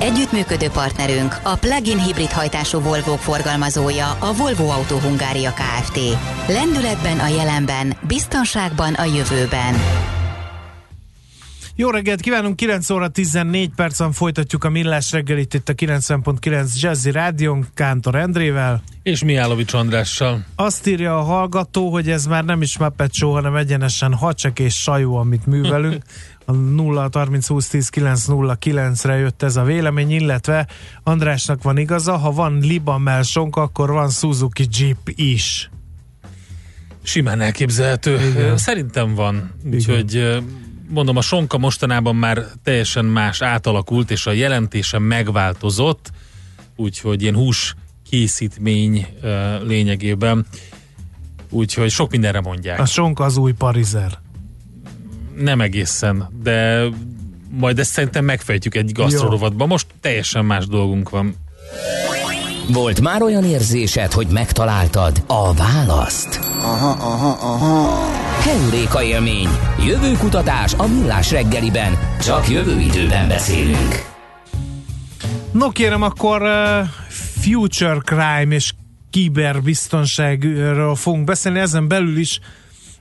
Együttműködő partnerünk a plug-in hibrid hajtású volvo forgalmazója a Volvo Auto Hungária Kft. Lendületben a jelenben, biztonságban a jövőben. Jó reggelt kívánunk, 9 óra 14 percen folytatjuk a millás reggelit itt a 90.9 Jazzy Rádion Kántor Endrével. És Miálovics Andrással. Azt írja a hallgató, hogy ez már nem is Muppet Show, hanem egyenesen hacsek és sajó, amit művelünk. A 0 30 20 10 9 0 9-re jött ez a vélemény, illetve Andrásnak van igaza, ha van Liba Melsonk, akkor van Suzuki Jeep is. Simán elképzelhető. Igen. Szerintem van. Úgyhogy mondom, a sonka mostanában már teljesen más átalakult, és a jelentése megváltozott, úgyhogy ilyen hús készítmény lényegében. Úgyhogy sok mindenre mondják. A sonka az új parizer. Nem egészen, de majd ezt szerintem megfejtjük egy gasztrorovatban. Most teljesen más dolgunk van. Volt már olyan érzésed, hogy megtaláltad a választ? Aha, aha, aha. Heuréka élmény. Jövőkutatás a millás reggeliben. Csak jövő időben beszélünk. No kérem, akkor uh, future crime és kiberbiztonságról fogunk beszélni, ezen belül is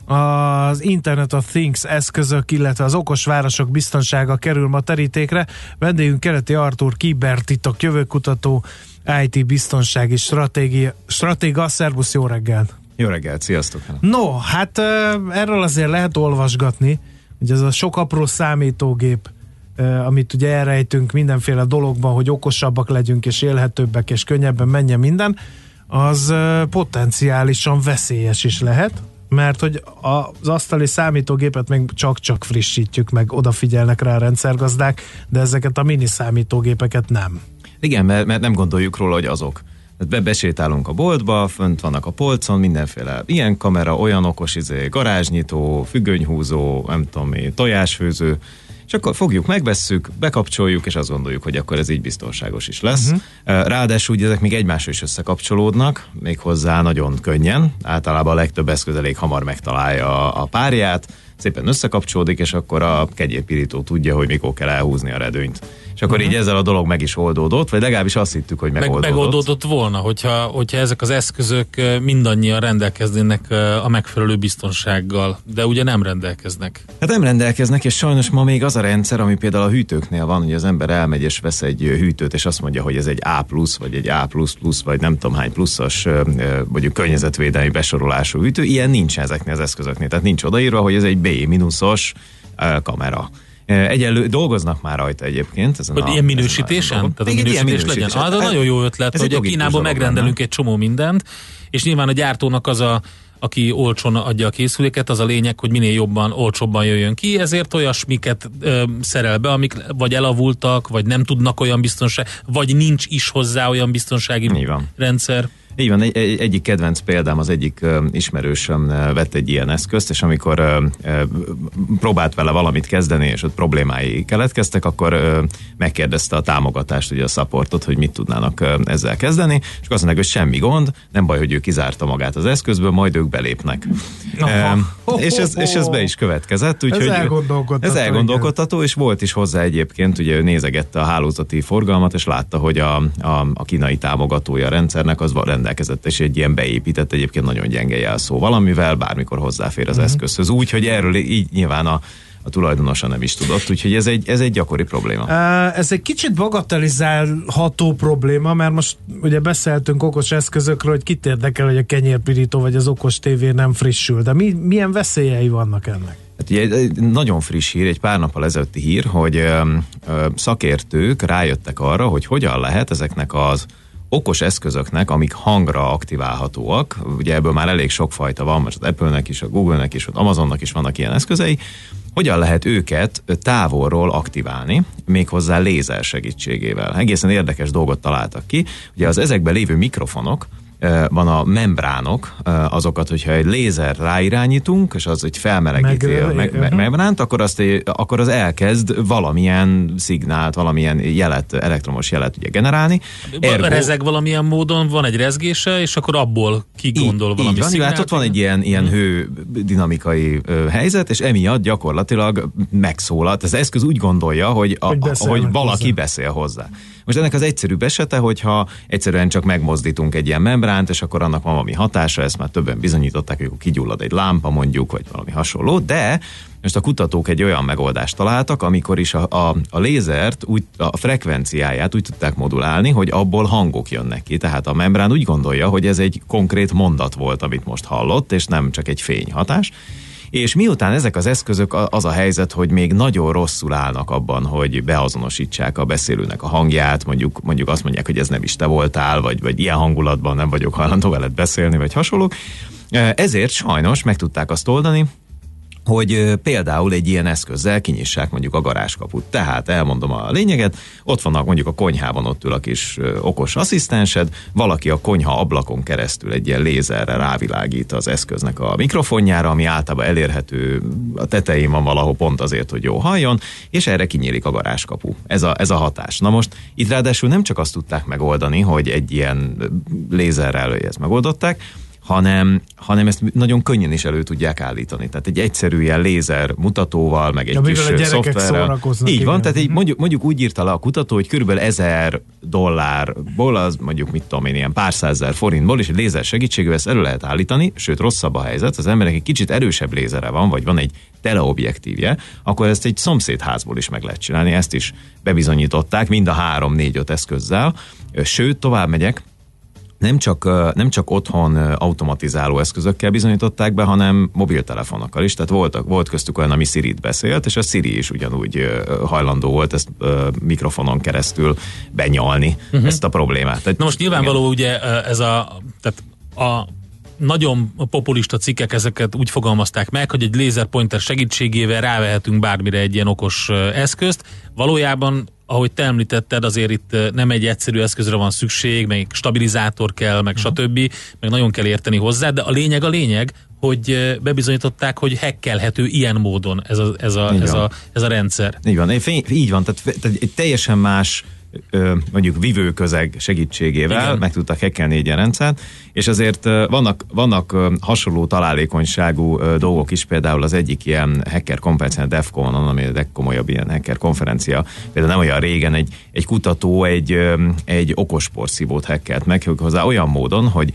az Internet of Things eszközök, illetve az okos városok biztonsága kerül ma terítékre. Vendégünk Keleti Artur kibertitok jövőkutató, IT biztonsági stratégia, stratéga. Szerbusz, jó reggelt! Jó reggelt, sziasztok! No, hát erről azért lehet olvasgatni, hogy ez a sok apró számítógép, amit ugye elrejtünk mindenféle dologban, hogy okosabbak legyünk, és élhetőbbek, és könnyebben menjen minden, az potenciálisan veszélyes is lehet, mert hogy az asztali számítógépet még csak-csak frissítjük, meg odafigyelnek rá a rendszergazdák, de ezeket a mini számítógépeket nem. Igen, mert, nem gondoljuk róla, hogy azok. Be besétálunk a boltba, fönt vannak a polcon, mindenféle ilyen kamera, olyan okos izé, garázsnyitó, függönyhúzó, nem tudom mi, tojásfőző, és akkor fogjuk, megvesszük, bekapcsoljuk, és azt gondoljuk, hogy akkor ez így biztonságos is lesz. Uh-huh. Ráadásul ugye ezek még egymásra is összekapcsolódnak, méghozzá nagyon könnyen, általában a legtöbb eszköz elég hamar megtalálja a párját, szépen összekapcsolódik, és akkor a kegyépirító tudja, hogy mikor kell elhúzni a redőnyt és akkor uh-huh. így ezzel a dolog meg is oldódott, vagy legalábbis azt hittük, hogy megoldódott. Meg, megoldódott volna, hogyha, hogyha ezek az eszközök mindannyian rendelkeznének a megfelelő biztonsággal, de ugye nem rendelkeznek. Hát nem rendelkeznek, és sajnos ma még az a rendszer, ami például a hűtőknél van, hogy az ember elmegy és vesz egy hűtőt, és azt mondja, hogy ez egy A+, vagy egy A++, vagy nem tudom hány pluszos, mondjuk környezetvédelmi besorolású hűtő, ilyen nincs ezeknél az eszközöknél. Tehát nincs odaírva, hogy ez egy B-minuszos kamera. Egyelő dolgoznak már rajta egyébként. Ezen hogy a, ilyen minősítésen? Tehát a minősítés ilyen minősítés legyen? Ah, de nagyon jó ötlet, Ez hogy a Kínából megrendelünk benne. egy csomó mindent, és nyilván a gyártónak az a aki olcsón adja a készüléket, az a lényeg, hogy minél jobban, olcsóbban jöjjön ki, ezért olyasmiket ö, szerel be, amik vagy elavultak, vagy nem tudnak olyan biztonság, vagy nincs is hozzá olyan biztonsági rendszer. Így van, egy, egy, egyik kedvenc példám, az egyik ismerősöm vett egy ilyen eszközt, és amikor uh, uh, próbált vele valamit kezdeni, és ott problémái keletkeztek, akkor uh, megkérdezte a támogatást, ugye a supportot, hogy mit tudnának ezzel kezdeni, és azt mondják, hogy semmi gond, nem baj, hogy ő kizárta magát az eszközből, majd ők belépnek. Oh, és, ez, és ez be is következett. Úgy, ez elgondolkodtató. Ez elgondolkodtató, és volt is hozzá egyébként, ugye ő nézegette a hálózati forgalmat, és látta, hogy a, a, a kínai támogatója a rendszernek az rend rendelkezett, és egy ilyen beépített, egyébként nagyon gyenge jelszó valamivel, bármikor hozzáfér az uh-huh. eszközhöz. Úgy, hogy erről így nyilván a a tulajdonosa nem is tudott, úgyhogy ez egy, ez egy gyakori probléma. Ez egy kicsit bagatelizálható probléma, mert most ugye beszéltünk okos eszközökről, hogy kit érdekel, hogy a kenyérpirító vagy az okos tévé nem frissül, de mi, milyen veszélyei vannak ennek? Hát ugye egy nagyon friss hír, egy pár nappal ezelőtti hír, hogy ö, ö, szakértők rájöttek arra, hogy hogyan lehet ezeknek az okos eszközöknek, amik hangra aktiválhatóak, ugye ebből már elég sok fajta van, most az Apple-nek is, a Google-nek is, az Amazonnak is vannak ilyen eszközei, hogyan lehet őket távolról aktiválni, méghozzá lézer segítségével. Egészen érdekes dolgot találtak ki. Ugye az ezekben lévő mikrofonok, van a membránok, azokat, hogyha egy lézer ráirányítunk, és az egy felmelegíti a me- me- membránt, akkor, azt, akkor az elkezd valamilyen szignált, valamilyen jelet, elektromos jelet ugye generálni. Ergo, Rezeg valamilyen módon, van egy rezgése, és akkor abból kigondol így, valami így van, szignált. Hát ott van egy ilyen, ilyen hmm. hő dinamikai helyzet, és emiatt gyakorlatilag megszólalt. Az eszköz úgy gondolja, hogy, a, hogy, hogy valaki hozzá. beszél hozzá. Most ennek az egyszerűbb esete, hogyha egyszerűen csak megmozdítunk egy ilyen membránt, és akkor annak van valami hatása, ezt már többen bizonyították, hogy kigyullad egy lámpa mondjuk, vagy valami hasonló, de most a kutatók egy olyan megoldást találtak, amikor is a, a, a lézert, úgy, a frekvenciáját úgy tudták modulálni, hogy abból hangok jönnek ki. Tehát a membrán úgy gondolja, hogy ez egy konkrét mondat volt, amit most hallott, és nem csak egy fényhatás és miután ezek az eszközök, az a helyzet, hogy még nagyon rosszul állnak abban, hogy beazonosítsák a beszélőnek a hangját, mondjuk, mondjuk azt mondják, hogy ez nem is te voltál, vagy, vagy ilyen hangulatban nem vagyok hajlandó veled beszélni, vagy hasonlók. Ezért sajnos meg tudták azt oldani, hogy például egy ilyen eszközzel kinyissák mondjuk a garázskaput. Tehát elmondom a lényeget, ott vannak mondjuk a konyhában, ott ül a kis okos asszisztensed, valaki a konyha ablakon keresztül egy ilyen lézerre rávilágít az eszköznek a mikrofonjára, ami általában elérhető a tetején van valahol pont azért, hogy jó halljon, és erre kinyílik a garázskapu. Ez a, ez a hatás. Na most itt ráadásul nem csak azt tudták megoldani, hogy egy ilyen lézerrel ezt megoldották, hanem, hanem ezt nagyon könnyen is elő tudják állítani. Tehát egy egyszerű ilyen lézer mutatóval, meg egy ja, kis szoftverrel. Így igen. van, tehát egy, mhm. mondjuk, mondjuk úgy írta le a kutató, hogy körülbelül ezer dollárból, az mondjuk mit tudom én, ilyen pár százezer forintból, és egy lézer segítségével ezt elő lehet állítani, sőt rosszabb a helyzet, az emberek egy kicsit erősebb lézere van, vagy van egy teleobjektívje, akkor ezt egy szomszédházból is meg lehet csinálni, ezt is bebizonyították, mind a három, négy, öt eszközzel. Sőt, tovább megyek, nem csak, nem csak otthon automatizáló eszközökkel bizonyították be, hanem mobiltelefonokkal is. Tehát volt, volt köztük olyan, ami Siri-t beszélt, és a Siri is ugyanúgy hajlandó volt ezt mikrofonon keresztül benyalni uh-huh. ezt a problémát. Tehát, Na most nyilvánvaló igen. ugye ez a, tehát a nagyon populista cikkek ezeket úgy fogalmazták meg, hogy egy lézerpointer segítségével rávehetünk bármire egy ilyen okos eszközt. Valójában ahogy te említetted, azért itt nem egy egyszerű eszközre van szükség, meg stabilizátor kell, meg uh-huh. stb., meg nagyon kell érteni hozzá, de a lényeg a lényeg, hogy bebizonyították, hogy hekkelhető ilyen módon ez a, ez a, ez a, ez a rendszer. Így van, így van, tehát, tehát egy teljesen más mondjuk vivőközeg segítségével Igen. meg tudtak hekkelni egy ilyen rendszert, és azért vannak, vannak hasonló találékonyságú dolgok is, például az egyik ilyen hacker konferencia, a DEFCON, ami a legkomolyabb ilyen hacker konferencia, például nem olyan régen egy, egy kutató egy, egy okos porszívót hackelt meg, hozzá olyan módon, hogy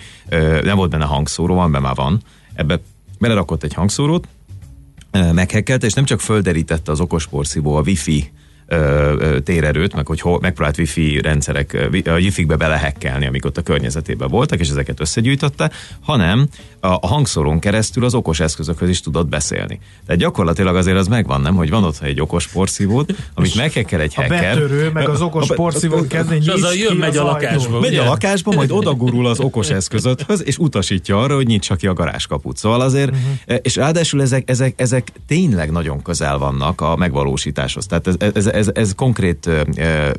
nem volt benne hangszóró, van, benne már van, ebbe belerakott egy hangszórót, meghekkelte, és nem csak földerítette az okos porszívó a wifi térerőt, meg hogy hol, megpróbált wifi rendszerek, a wifi-be belehekkelni, amik ott a környezetében voltak, és ezeket összegyűjtötte, hanem a, hangszórón keresztül az okos eszközökhöz is tudott beszélni. Tehát gyakorlatilag azért az megvan, nem, hogy van ott egy okos porszívót, amit meghekkel egy hacker. A betörő, meg az okos porszívót kezdeni, és az a jön, megy a lakásba. Megy a lakásba, majd odagurul az okos eszközöthöz, és utasítja arra, hogy nyitsa ki a garázskaput. Szóval azért, uh-huh. és ráadásul ezek, ezek, ezek tényleg nagyon közel vannak a megvalósításhoz. Tehát ez, ez, ez, ez konkrét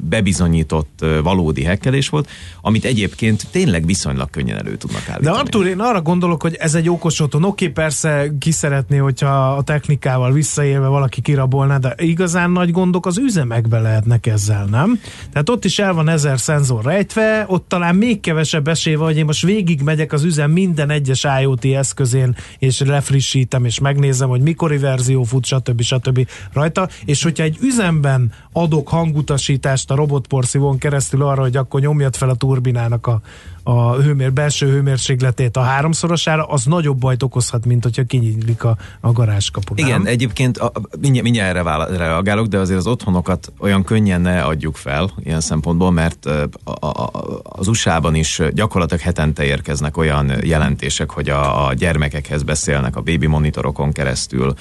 bebizonyított valódi hekkelés volt, amit egyébként tényleg viszonylag könnyen elő tudnak állítani. De Artur, én arra gondolok, hogy ez egy okos otthon. Oké, persze ki szeretné, hogyha a technikával visszaélve valaki kirabolná, de igazán nagy gondok az üzemekbe lehetnek ezzel, nem? Tehát ott is el van ezer szenzor rejtve, ott talán még kevesebb esély van, hogy én most végig megyek az üzem minden egyes IoT eszközén, és lefrissítem, és megnézem, hogy mikori verzió fut, stb. stb. rajta, és hogyha egy üzemben adok hangutasítást a robotporszívón keresztül arra, hogy akkor nyomjad fel a turbinának a, a hőmér, belső hőmérsékletét a háromszorosára, az nagyobb bajt okozhat, mint hogyha kinyílik a, a garázskapu. Igen, nem? egyébként a, mindjárt, mindjárt erre reagálok, de azért az otthonokat olyan könnyen ne adjuk fel ilyen szempontból, mert a, a, az USA-ban is gyakorlatilag hetente érkeznek olyan jelentések, hogy a, a gyermekekhez beszélnek a baby monitorokon keresztül,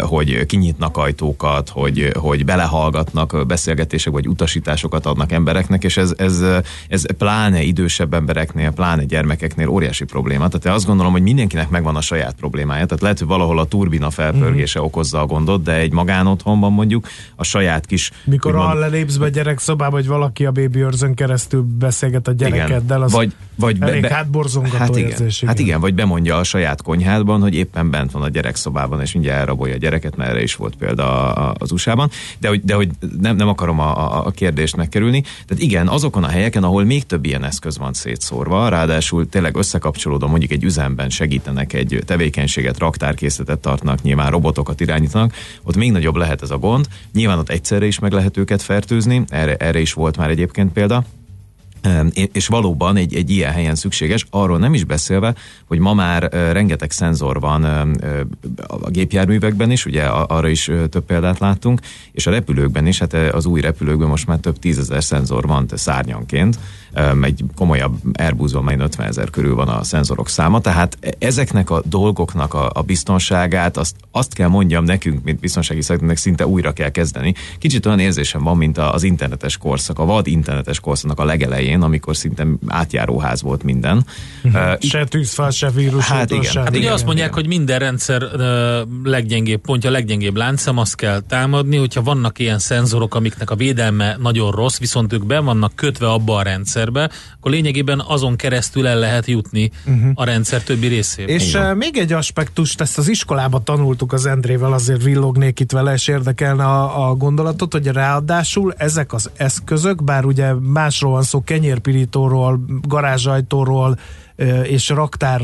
hogy kinyitnak ajtókat, hogy, hogy belehallgatnak beszélgetések, vagy utasításokat adnak embereknek, és ez, ez, ez pláne idősebb ember embereknél, pláne gyermekeknél óriási probléma. Tehát azt gondolom, hogy mindenkinek megvan a saját problémája. Tehát lehet, hogy valahol a turbina felpörgése mm-hmm. okozza a gondot, de egy magánotthonban mondjuk a saját kis... Mikor úgymond... lelépsz be gyerek szobába, hogy valaki a baby őrzön keresztül beszélget a gyerekeddel, az vagy, vagy elég be, hátborzongató hát igen, érzés, igen. Hát igen, vagy bemondja a saját konyhádban, hogy éppen bent van a gyerekszobában, és mindjárt elrabolja a gyereket, mert erre is volt példa az USA-ban. De hogy, de hogy nem, nem akarom a, a kérdést megkerülni. Tehát igen, azokon a helyeken, ahol még több ilyen eszköz van szétszórva, ráadásul tényleg összekapcsolódva mondjuk egy üzemben segítenek egy tevékenységet, raktárkészletet tartnak, nyilván robotokat irányítanak, ott még nagyobb lehet ez a gond. Nyilván ott egyszerre is meg lehet őket fertőzni, erre, erre is volt már egyébként példa. És valóban egy, egy ilyen helyen szükséges, arról nem is beszélve, hogy ma már rengeteg szenzor van a gépjárművekben is, ugye arra is több példát láttunk, és a repülőkben is, hát az új repülőkben most már több tízezer szenzor van szárnyanként, egy komolyabb Airbusban már 50 ezer körül van a szenzorok száma, tehát ezeknek a dolgoknak a, a biztonságát, azt, azt kell mondjam nekünk, mint biztonsági szakembernek szinte újra kell kezdeni. Kicsit olyan érzésem van, mint az internetes korszak, a vad internetes korszaknak a legelején, amikor szinte átjáróház volt minden. Uh, se tűzfal, se vírus. Hát igen. Se hát ugye azt mondják, igen. hogy minden rendszer uh, leggyengébb pontja, leggyengébb láncem, azt kell támadni, hogyha vannak ilyen szenzorok, amiknek a védelme nagyon rossz, viszont ők be vannak kötve abba a rendszer rendszerbe, akkor lényegében azon keresztül el lehet jutni uh-huh. a rendszer többi részébe. És uh, még egy aspektust, ezt az iskolában tanultuk az Endrével, azért villognék itt vele, és érdekelne a, a gondolatot, hogy ráadásul ezek az eszközök, bár ugye másról van szó, kenyérpirítóról, garázsajtóról, és raktár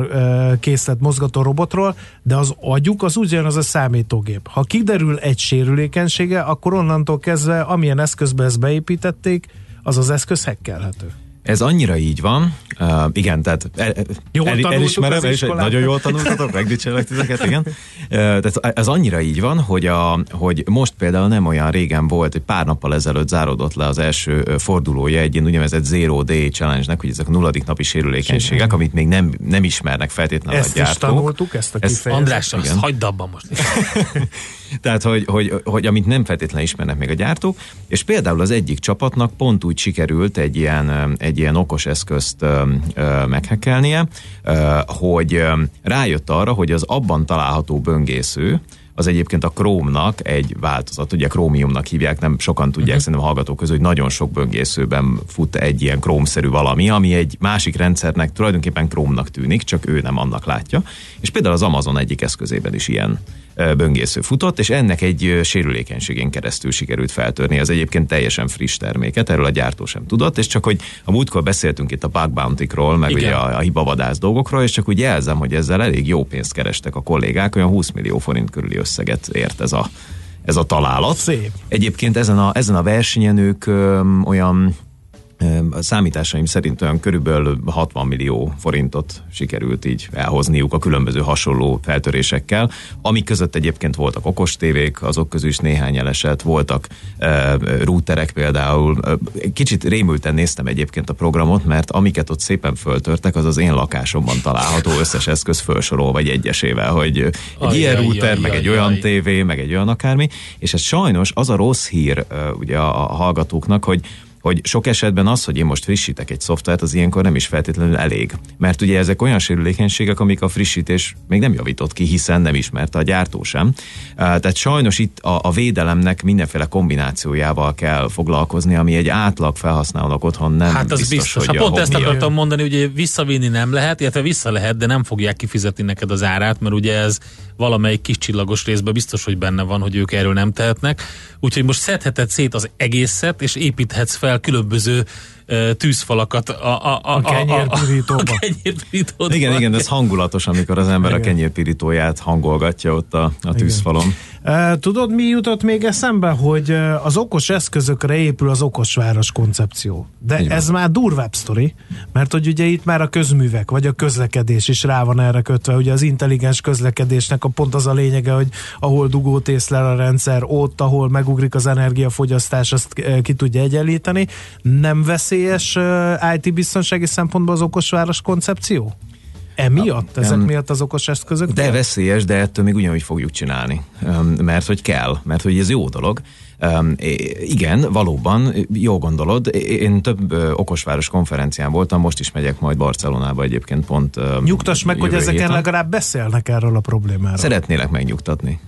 készlet mozgató robotról, de az agyuk az ugyanaz a számítógép. Ha kiderül egy sérülékenysége, akkor onnantól kezdve, amilyen eszközbe ezt beépítették, az az eszköz hekkelhető. Ez annyira így van, uh, igen, tehát el, jól el, elismerem, és nagyon jól tanultatok, megdicsérlek titeket, igen. Uh, tehát ez annyira így van, hogy, a, hogy most például nem olyan régen volt, hogy pár nappal ezelőtt záródott le az első fordulója egy ilyen úgynevezett Zero Day Challenge-nek, hogy ezek a nulladik napi sérülékenységek, amit még nem, nem ismernek feltétlenül ezt a gyártók. Ezt tanultuk, ezt a kifejezést. András, azt hagyd abban most. Tehát, hogy, hogy, hogy amit nem feltétlenül ismernek még a gyártók, és például az egyik csapatnak pont úgy sikerült egy ilyen, egy ilyen okos eszközt meghekelnie, hogy rájött arra, hogy az abban található böngésző, az egyébként a Chrome-nak egy változat, ugye Chromiumnak hívják, nem sokan tudják, uh-huh. szerintem a hallgatók közül, hogy nagyon sok böngészőben fut egy ilyen Chrome-szerű valami, ami egy másik rendszernek tulajdonképpen Chrome-nak tűnik, csak ő nem annak látja. És például az Amazon egyik eszközében is ilyen böngésző futott, és ennek egy sérülékenységén keresztül sikerült feltörni az egyébként teljesen friss terméket, erről a gyártó sem tudott, és csak hogy a múltkor beszéltünk itt a bug bounty-król, meg Igen. ugye a, a hibavadász dolgokról, és csak úgy jelzem, hogy ezzel elég jó pénzt kerestek a kollégák, olyan 20 millió forint körüli összeget ért ez a ez a találat. Szép. Egyébként ezen a, ezen a versenyen ők ö, olyan a számításaim szerint olyan körülbelül 60 millió forintot sikerült így elhozniuk a különböző hasonló feltörésekkel, amik között egyébként voltak okos tévék, azok közül is néhány eleset, voltak e, routerek például. Kicsit rémülten néztem egyébként a programot, mert amiket ott szépen föltörtek, az az én lakásomban található összes eszköz felsorol, vagy egyesével, hogy egy ajj, ilyen ajj, meg ajj, egy olyan tévé, meg egy olyan akármi, és ez sajnos az a rossz hír ugye a hallgatóknak, hogy hogy sok esetben az, hogy én most frissítek egy szoftvert, az ilyenkor nem is feltétlenül elég. Mert ugye ezek olyan sérülékenységek, amik a frissítés még nem javított ki, hiszen nem ismerte a gyártó sem. Tehát sajnos itt a, a védelemnek mindenféle kombinációjával kell foglalkozni, ami egy átlag felhasználónak otthon nem Hát az biztos, biztos. hogy hát pont ezt akartam mondani, hogy visszavinni nem lehet, illetve vissza lehet, de nem fogják kifizetni neked az árát, mert ugye ez valamelyik kis csillagos részben biztos, hogy benne van, hogy ők erről nem tehetnek. Úgyhogy most szedheted szét az egészet, és építhetsz fel különböző tűzfalakat a, a, a, a, kenyérpirítóba. A, kenyérpirítóba. Igen, igen, ez hangulatos, amikor az ember igen. a kenyérpirítóját hangolgatja ott a, a tűzfalon. Igen. Tudod, mi jutott még eszembe, hogy az okos eszközökre épül az okos város koncepció. De Igen. ez már durvább sztori, mert hogy ugye itt már a közművek, vagy a közlekedés is rá van erre kötve. Ugye az intelligens közlekedésnek a pont az a lényege, hogy ahol dugót észlel a rendszer, ott, ahol megugrik az energiafogyasztás, azt ki tudja egyenlíteni. Nem veszélyes IT biztonsági szempontból az okos város koncepció? Emiatt? Ezek um, miatt az okos eszközök? De veszélyes, de ettől még ugyanúgy fogjuk csinálni. Um, mert hogy kell, mert hogy ez jó dolog. Igen, valóban, jó gondolod. Én több okosváros konferencián voltam, most is megyek majd Barcelonába egyébként pont. Nyugtass meg, hogy ezeken legalább beszélnek erről a problémáról. Szeretnélek megnyugtatni.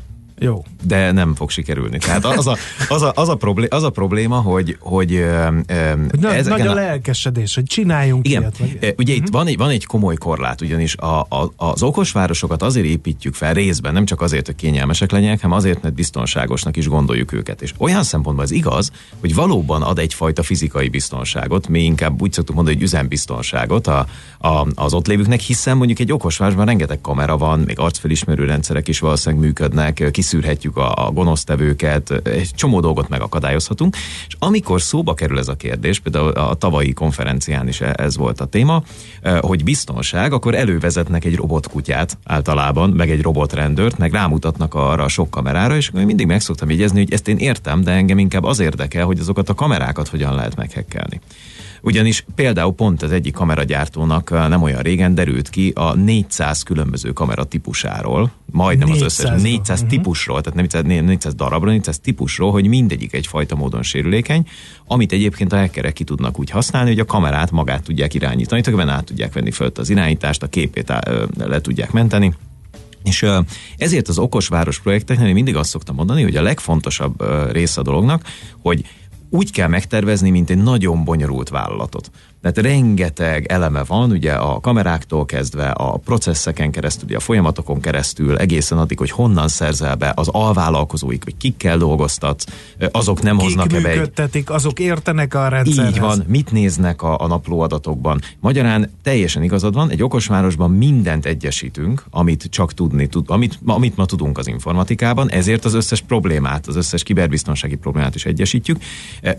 Jó. De nem fog sikerülni. Tehát az a, az a, az a, problé, az a probléma, hogy, hogy, hogy nagy, nagy a lelkesedés, hogy csináljunk igen, ilyet. Meg... Ugye uh-huh. itt van egy, van egy komoly korlát, ugyanis a, a, az okosvárosokat azért építjük fel részben, nem csak azért, hogy kényelmesek legyenek, hanem azért, mert biztonságosnak is gondoljuk őket. És olyan szempontból ez igaz, hogy valóban ad egyfajta fizikai biztonságot, mi inkább úgy szoktuk mondani, hogy üzembiztonságot a, a, az ott lévőknek, hiszen mondjuk egy okosvárosban rengeteg kamera van, még arcfelismerő rendszerek is valószínűleg működnek, kis kiszűrhetjük a, a gonosztevőket, egy csomó dolgot megakadályozhatunk, és amikor szóba kerül ez a kérdés, például a tavalyi konferencián is ez volt a téma, hogy biztonság, akkor elővezetnek egy robotkutyát általában, meg egy robotrendőrt, meg rámutatnak arra a sok kamerára, és mindig meg szoktam jegyezni, hogy ezt én értem, de engem inkább az érdekel, hogy azokat a kamerákat hogyan lehet meghekkelni. Ugyanis például pont az egyik kameragyártónak nem olyan régen derült ki a 400 különböző kamera típusáról, majdnem 400 az összes 400 uh-huh. típusról, tehát 400, 400 darabra, 400 típusról, hogy mindegyik egyfajta módon sérülékeny, amit egyébként a hackerek ki tudnak úgy használni, hogy a kamerát magát tudják irányítani, tehát át tudják venni föl az irányítást, a képét le tudják menteni. És ezért az okos város projekteknél mindig azt szoktam mondani, hogy a legfontosabb része a dolognak, hogy úgy kell megtervezni, mint egy nagyon bonyolult vállalatot. Tehát rengeteg eleme van, ugye a kameráktól kezdve, a processzeken keresztül, ugye a folyamatokon keresztül, egészen addig, hogy honnan szerzel be az alvállalkozóik, hogy kikkel dolgoztatsz, azok nem Kik hoznak-e be egy... azok értenek a rendszerhez. Így van, mit néznek a, a naplóadatokban. Magyarán teljesen igazad van, egy okosvárosban mindent egyesítünk, amit csak tudni, tud, amit, amit ma tudunk az informatikában, ezért az összes problémát, az összes kiberbiztonsági problémát is egyesítjük,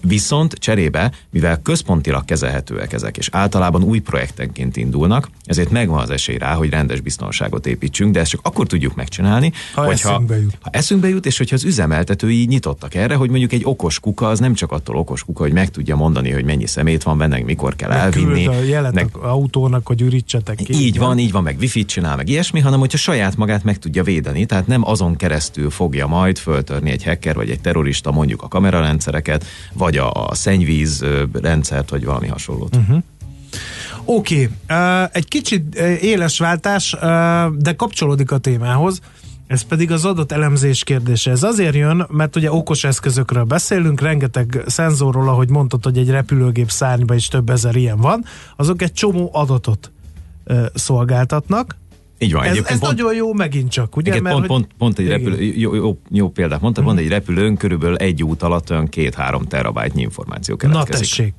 viszont cserébe, mivel központilag kezelhetőek projektek ezek, és általában új projektenként indulnak, ezért megvan az esély rá, hogy rendes biztonságot építsünk, de ezt csak akkor tudjuk megcsinálni, ha hogyha, eszünkbe jut. ha eszünkbe jut, és hogyha az üzemeltetői nyitottak erre, hogy mondjuk egy okos kuka, az nem csak attól okos kuka, hogy meg tudja mondani, hogy mennyi szemét van benne, mikor kell elvinni. a jelet meg, autónak, hogy ürítsetek ki. Így van, így van, meg wifi csinál, meg ilyesmi, hanem hogyha saját magát meg tudja védeni, tehát nem azon keresztül fogja majd föltörni egy hacker vagy egy terrorista mondjuk a kamerarendszereket, vagy a, a szennyvíz rendszert, vagy valami hasonlót. Uh-huh. Oké, okay. uh, egy kicsit uh, éles váltás, uh, de kapcsolódik a témához. Ez pedig az adott elemzés kérdése. Ez azért jön, mert ugye okos eszközökről beszélünk, rengeteg szenzorról, ahogy mondtad, hogy egy repülőgép szárnyban is több ezer ilyen van, azok egy csomó adatot uh, szolgáltatnak, így van. Ez, ez pont, nagyon jó megint csak, ugye? Igen, mert, pont, pont, pont egy repülő, jó, jó, jó példát mondta, hmm. pont egy repülőn körülbelül egy út alatt olyan két-három terabájtnyi információ keletkezik. Na tessék.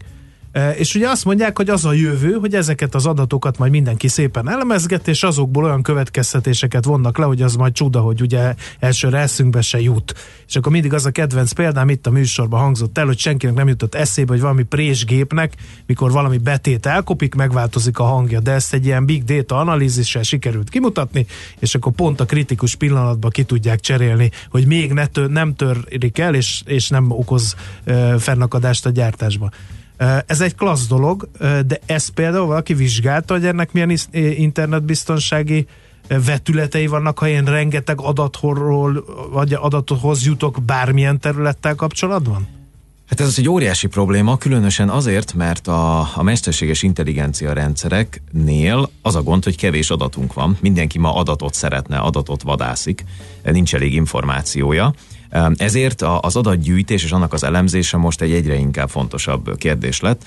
És ugye azt mondják, hogy az a jövő, hogy ezeket az adatokat majd mindenki szépen elemezget, és azokból olyan következtetéseket vonnak le, hogy az majd csuda, hogy ugye elsőre eszünkbe se jut. És akkor mindig az a kedvenc példám itt a műsorban hangzott el, hogy senkinek nem jutott eszébe, hogy valami présgépnek, mikor valami betét elkopik, megváltozik a hangja, de ezt egy ilyen big data analízissel sikerült kimutatni, és akkor pont a kritikus pillanatban ki tudják cserélni, hogy még ne tör, nem törik el, és, és nem okoz uh, fennakadást a gyártásba. Ez egy klassz dolog, de ezt például valaki vizsgálta, hogy ennek milyen internetbiztonsági vetületei vannak, ha én rengeteg adatról, vagy adathoz jutok bármilyen területtel kapcsolatban? Hát ez az egy óriási probléma, különösen azért, mert a, a mesterséges intelligencia rendszereknél az a gond, hogy kevés adatunk van. Mindenki ma adatot szeretne, adatot vadászik, nincs elég információja. Ezért az adatgyűjtés és annak az elemzése most egy egyre inkább fontosabb kérdés lett.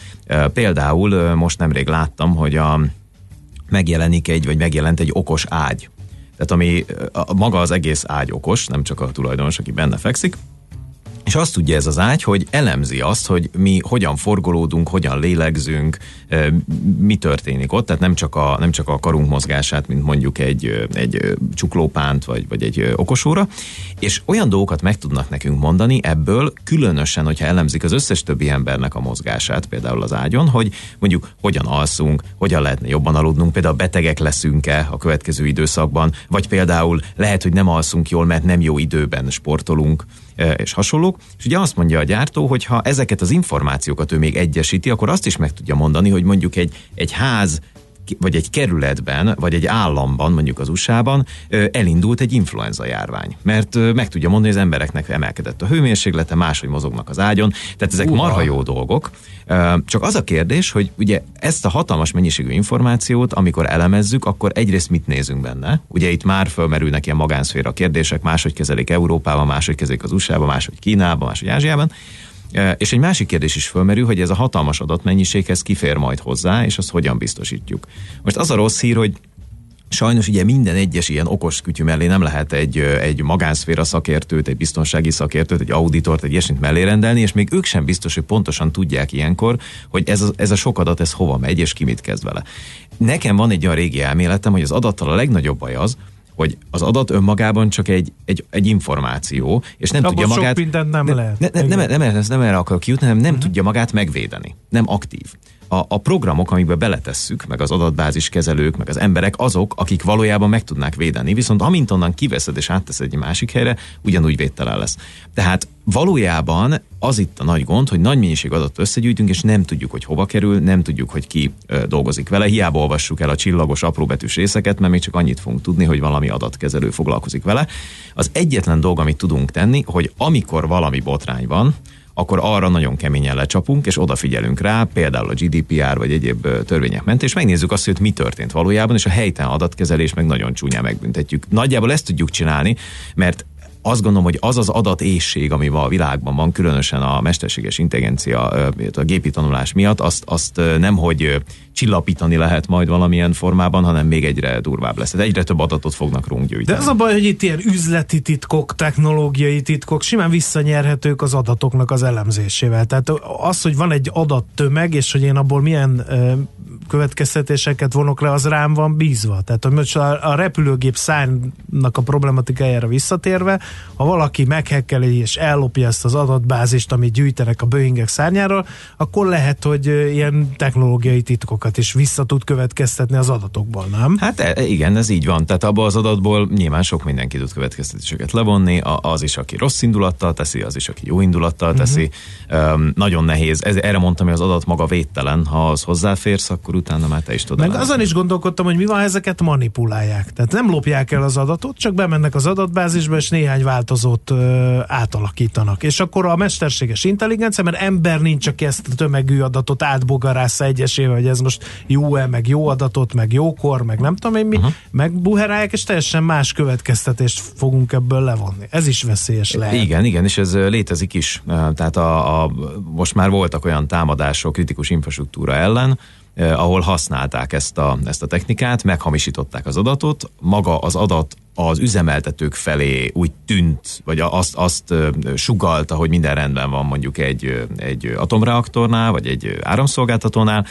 Például most nemrég láttam, hogy a, megjelenik egy, vagy megjelent egy okos ágy. Tehát ami a, maga az egész ágy okos, nem csak a tulajdonos, aki benne fekszik, és azt tudja ez az ágy, hogy elemzi azt, hogy mi hogyan forgolódunk, hogyan lélegzünk, mi történik ott, tehát nem csak a, nem csak a karunk mozgását, mint mondjuk egy, egy csuklópánt, vagy, vagy egy okosóra, és olyan dolgokat meg tudnak nekünk mondani ebből, különösen, hogyha elemzik az összes többi embernek a mozgását, például az ágyon, hogy mondjuk hogyan alszunk, hogyan lehetne jobban aludnunk, például betegek leszünk-e a következő időszakban, vagy például lehet, hogy nem alszunk jól, mert nem jó időben sportolunk, és hasonlók. És ugye azt mondja a gyártó, hogy ha ezeket az információkat ő még egyesíti, akkor azt is meg tudja mondani, hogy mondjuk egy, egy ház vagy egy kerületben, vagy egy államban, mondjuk az USA-ban elindult egy influenza járvány. Mert meg tudja mondani, hogy az embereknek emelkedett a hőmérséklete, máshogy mozognak az ágyon. Tehát ezek Uha. marha jó dolgok. Csak az a kérdés, hogy ugye ezt a hatalmas mennyiségű információt, amikor elemezzük, akkor egyrészt mit nézünk benne. Ugye itt már fölmerülnek ilyen magánszféra kérdések, máshogy kezelik Európában, máshogy kezelik az USA-ban, máshogy Kínában, máshogy Ázsiában. És egy másik kérdés is fölmerül, hogy ez a hatalmas adatmennyiséghez kifér majd hozzá, és azt hogyan biztosítjuk. Most az a rossz hír, hogy Sajnos ugye minden egyes ilyen okos kütyű mellé nem lehet egy, egy magánszféra szakértőt, egy biztonsági szakértőt, egy auditort, egy ilyesmit mellé rendelni, és még ők sem biztos, hogy pontosan tudják ilyenkor, hogy ez a, ez a sok adat, ez hova megy, és ki mit kezd vele. Nekem van egy olyan régi elméletem, hogy az adattal a legnagyobb baj az, hogy az adat önmagában csak egy, egy, egy információ, és nem Abban tudja magát... Sok nem, nem lehet. Ne, ne, nem, nem, nem, nem erre akarok kijutni, hanem nem uh-huh. tudja magát megvédeni. Nem aktív a, a programok, amikbe beletesszük, meg az adatbázis kezelők, meg az emberek azok, akik valójában meg tudnák védeni, viszont amint onnan kiveszed és átteszed egy másik helyre, ugyanúgy védtelen lesz. Tehát valójában az itt a nagy gond, hogy nagy mennyiség adatot összegyűjtünk, és nem tudjuk, hogy hova kerül, nem tudjuk, hogy ki ö, dolgozik vele. Hiába olvassuk el a csillagos apróbetűs részeket, mert még csak annyit fogunk tudni, hogy valami adatkezelő foglalkozik vele. Az egyetlen dolog, amit tudunk tenni, hogy amikor valami botrány van, akkor arra nagyon keményen lecsapunk, és odafigyelünk rá, például a GDPR vagy egyéb törvények ment, és megnézzük azt, hogy mi történt valójában, és a helytelen adatkezelés meg nagyon csúnyán megbüntetjük. Nagyjából ezt tudjuk csinálni, mert azt gondolom, hogy az az adatészség, ami ma a világban van, különösen a mesterséges intelligencia, a gépi tanulás miatt, azt, azt nem, hogy csillapítani lehet majd valamilyen formában, hanem még egyre durvább lesz. egyre több adatot fognak rólunk gyűjteni. De az a baj, hogy itt ilyen üzleti titkok, technológiai titkok simán visszanyerhetők az adatoknak az elemzésével. Tehát az, hogy van egy adattömeg, és hogy én abból milyen következtetéseket vonok le, az rám van bízva. Tehát, most a, a repülőgép szárnak a problematikájára visszatérve, ha valaki meghekkeli és ellopja ezt az adatbázist, amit gyűjtenek a Boeingek szárnyáról, akkor lehet, hogy ilyen technológiai titkokat is vissza tud következtetni az adatokból, nem? Hát e, igen, ez így van. Tehát abban az adatból nyilván sok mindenki tud következtetéseket levonni, az is, aki rossz indulattal teszi, az is, aki jó indulattal teszi. Uh-huh. Um, nagyon nehéz. Ez, erre mondtam, hogy az adat maga védtelen. Ha az hozzáférsz, akkor utána már te is tudod. Meg azon is gondolkodtam, hogy mi van, ezeket manipulálják. Tehát nem lopják el az adatot, csak bemennek az adatbázisba, és néhány változót ö, átalakítanak. És akkor a mesterséges intelligencia, mert ember nincs, aki ezt a tömegű adatot átbogarásza egyesével, hogy ez most jó-e, meg jó adatot, meg jókor, meg nem tudom én mi, uh-huh. megbuherálják, és teljesen más következtetést fogunk ebből levonni. Ez is veszélyes lehet. Igen, igen, és ez létezik is. Tehát a, a, most már voltak olyan támadások kritikus infrastruktúra ellen, ahol használták ezt a, ezt a technikát, meghamisították az adatot, maga az adat az üzemeltetők felé úgy tűnt, vagy azt, azt sugalta, hogy minden rendben van mondjuk egy, egy atomreaktornál, vagy egy áramszolgáltatónál,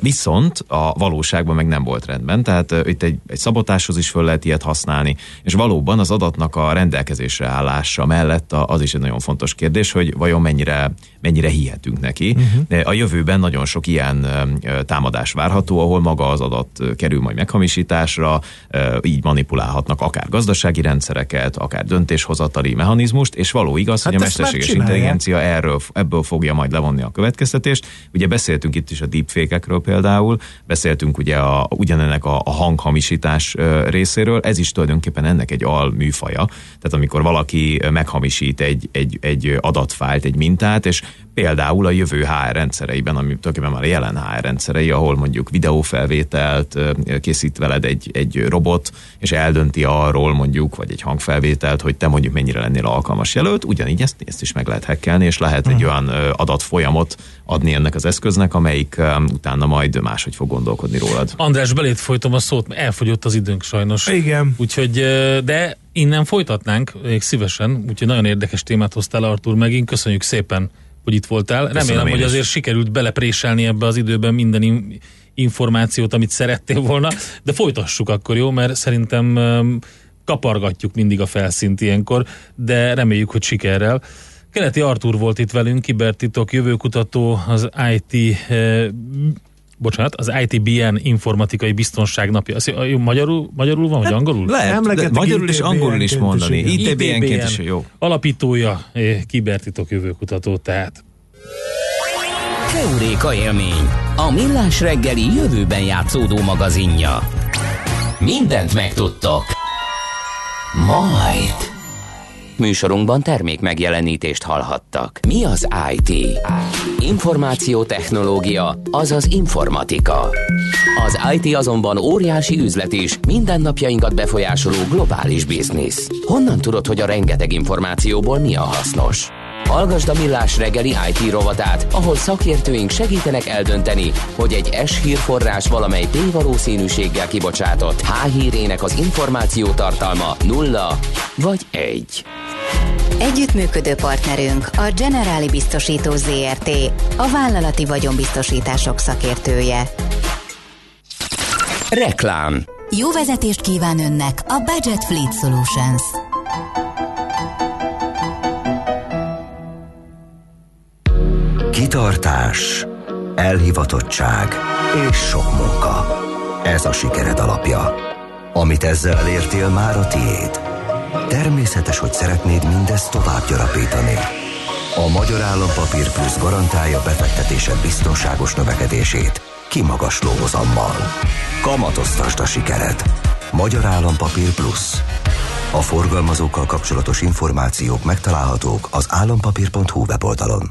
viszont a valóságban meg nem volt rendben, tehát itt egy, egy szabotáshoz is föl lehet ilyet használni, és valóban az adatnak a rendelkezésre állása mellett az is egy nagyon fontos kérdés, hogy vajon mennyire, mennyire hihetünk neki. Uh-huh. A jövőben nagyon sok ilyen támadás várható, ahol maga az adat kerül majd meghamisításra, így manipulálhatnak akár akár gazdasági rendszereket, akár döntéshozatali mechanizmust, és való igaz, hát hogy a mesterséges intelligencia erről, ebből fogja majd levonni a következtetést. Ugye beszéltünk itt is a deepfake-ekről például, beszéltünk ugye a, ugyanennek a, a hanghamisítás részéről, ez is tulajdonképpen ennek egy alműfaja. Tehát amikor valaki meghamisít egy, egy, egy adatfájlt, egy mintát, és például a jövő HR rendszereiben, ami tulajdonképpen már a jelen HR rendszerei, ahol mondjuk videófelvételt készít veled egy, egy robot, és eldönti arról mondjuk, vagy egy hangfelvételt, hogy te mondjuk mennyire lennél alkalmas jelölt, ugyanígy ezt, ezt is meg lehet hekkelni, és lehet egy hmm. olyan adatfolyamot adni ennek az eszköznek, amelyik utána majd máshogy fog gondolkodni rólad. András, belét folytom a szót, mert elfogyott az időnk sajnos. Igen. Úgyhogy, de innen folytatnánk, még szívesen, úgyhogy nagyon érdekes témát hoztál Artur megint, köszönjük szépen hogy itt voltál. Köszönöm Remélem, hogy azért sikerült belepréselni ebbe az időben minden in- információt, amit szerettél volna, de folytassuk akkor, jó? Mert szerintem kapargatjuk mindig a felszínt ilyenkor, de reméljük, hogy sikerrel. Keleti Artur volt itt velünk, kibertitok jövőkutató, az IT bocsánat, az ITBN informatikai biztonság napja. Az, magyarul, magyarul van, vagy hát, angolul? Lehet, de magyarul és angolul is mondani. ITBN-ként is jó. Alapítója, eh, kibertitok jövőkutató, tehát. Keuréka élmény, a millás reggeli jövőben játszódó magazinja. Mindent megtudtok. Majd. Műsorunkban termék megjelenítést hallhattak. Mi az IT? Információtechnológia, azaz informatika. Az IT azonban óriási üzlet is, mindennapjainkat befolyásoló globális biznisz. Honnan tudod, hogy a rengeteg információból mi a hasznos? Hallgasd a Millás reggeli IT rovatát, ahol szakértőink segítenek eldönteni, hogy egy S hírforrás valamely P valószínűséggel kibocsátott H hírének az információ tartalma nulla vagy egy. Együttműködő partnerünk a Generáli Biztosító ZRT, a vállalati vagyonbiztosítások szakértője. Reklám Jó vezetést kíván önnek a Budget Fleet Solutions. Kitartás, elhivatottság és sok munka. Ez a sikered alapja. Amit ezzel elértél, már a tiéd. Természetes, hogy szeretnéd mindezt tovább gyarapítani. A Magyar Állampapír Plusz garantálja befektetésed biztonságos növekedését kimagasló hozammal. Kamatoztasd a sikered. Magyar Állampapír Plusz. A forgalmazókkal kapcsolatos információk megtalálhatók az állampapír.hu weboldalon.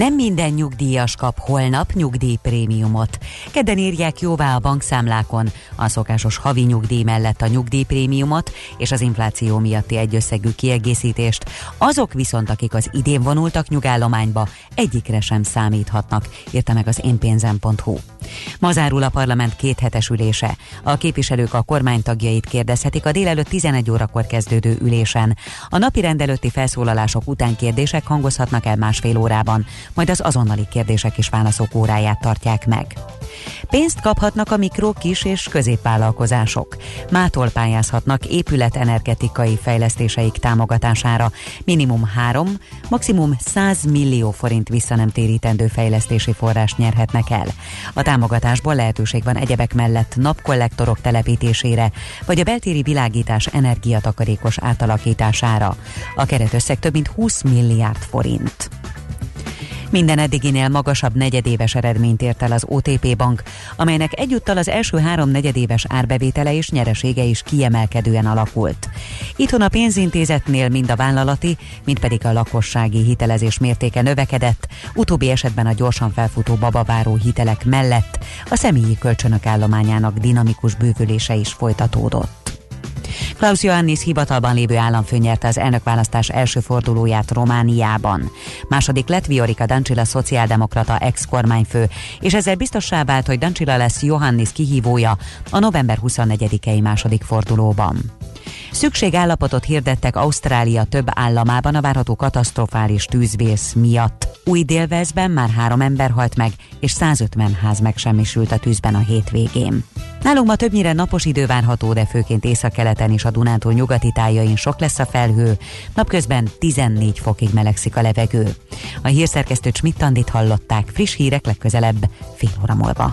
Nem minden nyugdíjas kap holnap nyugdíjprémiumot. Kedden írják jóvá a bankszámlákon a szokásos havi nyugdíj mellett a nyugdíjprémiumot és az infláció miatti egyösszegű kiegészítést. Azok viszont, akik az idén vonultak nyugállományba, egyikre sem számíthatnak, írta meg az énpénzem.hu. Ma zárul a parlament kéthetes ülése. A képviselők a kormány tagjait kérdezhetik a délelőtt 11 órakor kezdődő ülésen. A napi rendelőtti felszólalások után kérdések hangozhatnak el másfél órában, majd az azonnali kérdések és válaszok óráját tartják meg. Pénzt kaphatnak a mikro, kis és középvállalkozások. Mától pályázhatnak épületenergetikai fejlesztéseik támogatására. Minimum 3, maximum 100 millió forint visszanemtérítendő fejlesztési forrást nyerhetnek el. A támogatásból lehetőség van egyebek mellett napkollektorok telepítésére, vagy a beltéri világítás energiatakarékos átalakítására. A keretösszeg több mint 20 milliárd forint. Minden eddiginél magasabb negyedéves eredményt ért el az OTP bank, amelynek egyúttal az első három negyedéves árbevétele és nyeresége is kiemelkedően alakult. Itthon a pénzintézetnél mind a vállalati, mind pedig a lakossági hitelezés mértéke növekedett, utóbbi esetben a gyorsan felfutó babaváró hitelek mellett a személyi kölcsönök állományának dinamikus bővülése is folytatódott. Klaus Johannis hivatalban lévő államfő nyerte az elnökválasztás első fordulóját Romániában. Második lett Viorika Dancsila szociáldemokrata ex-kormányfő, és ezzel biztossá vált, hogy Dancsila lesz Johannis kihívója a november 24-i második fordulóban. Szükségállapotot hirdettek Ausztrália több államában a várható katasztrofális tűzvész miatt. Új délvezben már három ember halt meg, és 150 ház megsemmisült a tűzben a hétvégén. Nálunk ma többnyire napos idő várható, de főként északkeleten és a Dunántúl nyugati tájain sok lesz a felhő. Napközben 14 fokig melegszik a levegő. A hírszerkesztő Csmittandit hallották, friss hírek legközelebb fél óra múlva.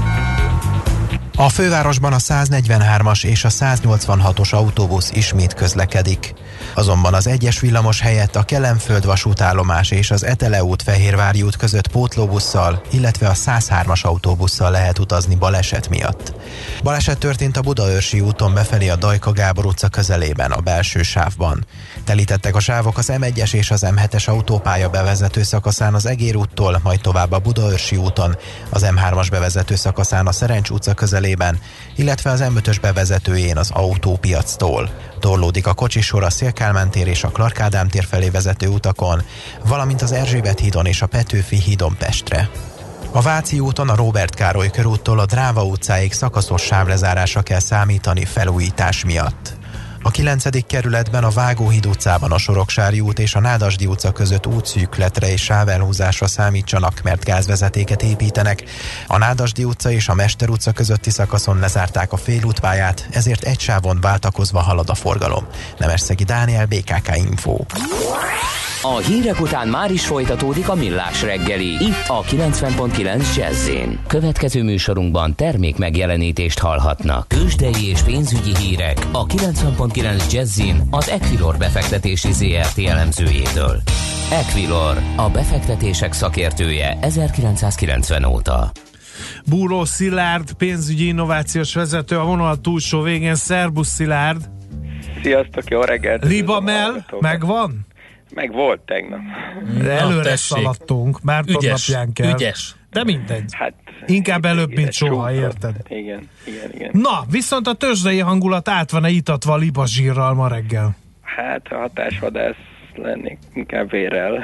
a fővárosban a 143-as és a 186-os autóbusz ismét közlekedik. Azonban az egyes villamos helyett a Kelemföld vasútállomás és az Etele út Fehérvári út között pótlóbusszal, illetve a 103-as autóbusszal lehet utazni baleset miatt. Baleset történt a Budaörsi úton befelé a Dajka Gábor utca közelében, a belső sávban. Telítettek a sávok az M1-es és az M7-es autópálya bevezető szakaszán az Egér úttól, majd tovább a Budaörsi úton, az M3-as bevezető szakaszán a Szerencs utca közelében, illetve az M5-ös bevezetőjén az autópiactól. Torlódik a kocsisor a Szélkálmán tér és a Clark tér felé vezető utakon, valamint az Erzsébet hídon és a Petőfi hídon Pestre. A Váci úton a Robert Károly körúttól a Dráva utcáig szakaszos sávlezárásra kell számítani felújítás miatt. A 9. kerületben a Vágóhíd utcában a Soroksári út és a Nádasdi utca között útszűkletre és sávelhúzásra számítsanak, mert gázvezetéket építenek. A Nádasdi utca és a Mester utca közötti szakaszon lezárták a félútpályát, ezért egy sávon váltakozva halad a forgalom. Nemesszegi Dániel, BKK Info. A hírek után már is folytatódik a millás reggeli. Itt a 90.9 jazz Következő műsorunkban termék megjelenítést hallhatnak. Kősdei és pénzügyi hírek a 90.9 jazz az Equilor befektetési ZRT elemzőjétől. Equilor, a befektetések szakértője 1990 óta. Búró Szilárd, pénzügyi innovációs vezető a vonal túlsó végén. Szerbusz Szilárd! Sziasztok, jó reggelt! Libamel, megvan? Meg volt tegnap. De előre Na, szaladtunk, már ügyes, napján kell. Ügyes. De mindegy. Hát, Inkább előbb, mint soha, érted? Igen, igen, igen. Na, viszont a tőzsdei hangulat át van-e itatva a libazsírral ma reggel? Hát a hatásvadász lennék inkább vérrel,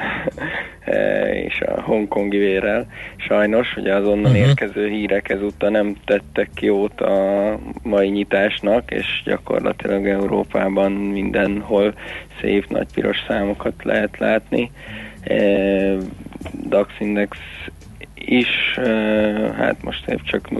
e, és a hongkongi vérrel. Sajnos, ugye az onnan uh-huh. érkező hírek ezúttal nem tettek jót a mai nyitásnak, és gyakorlatilag Európában mindenhol szép nagy piros számokat lehet látni. E, DAX Index is, hát most épp csak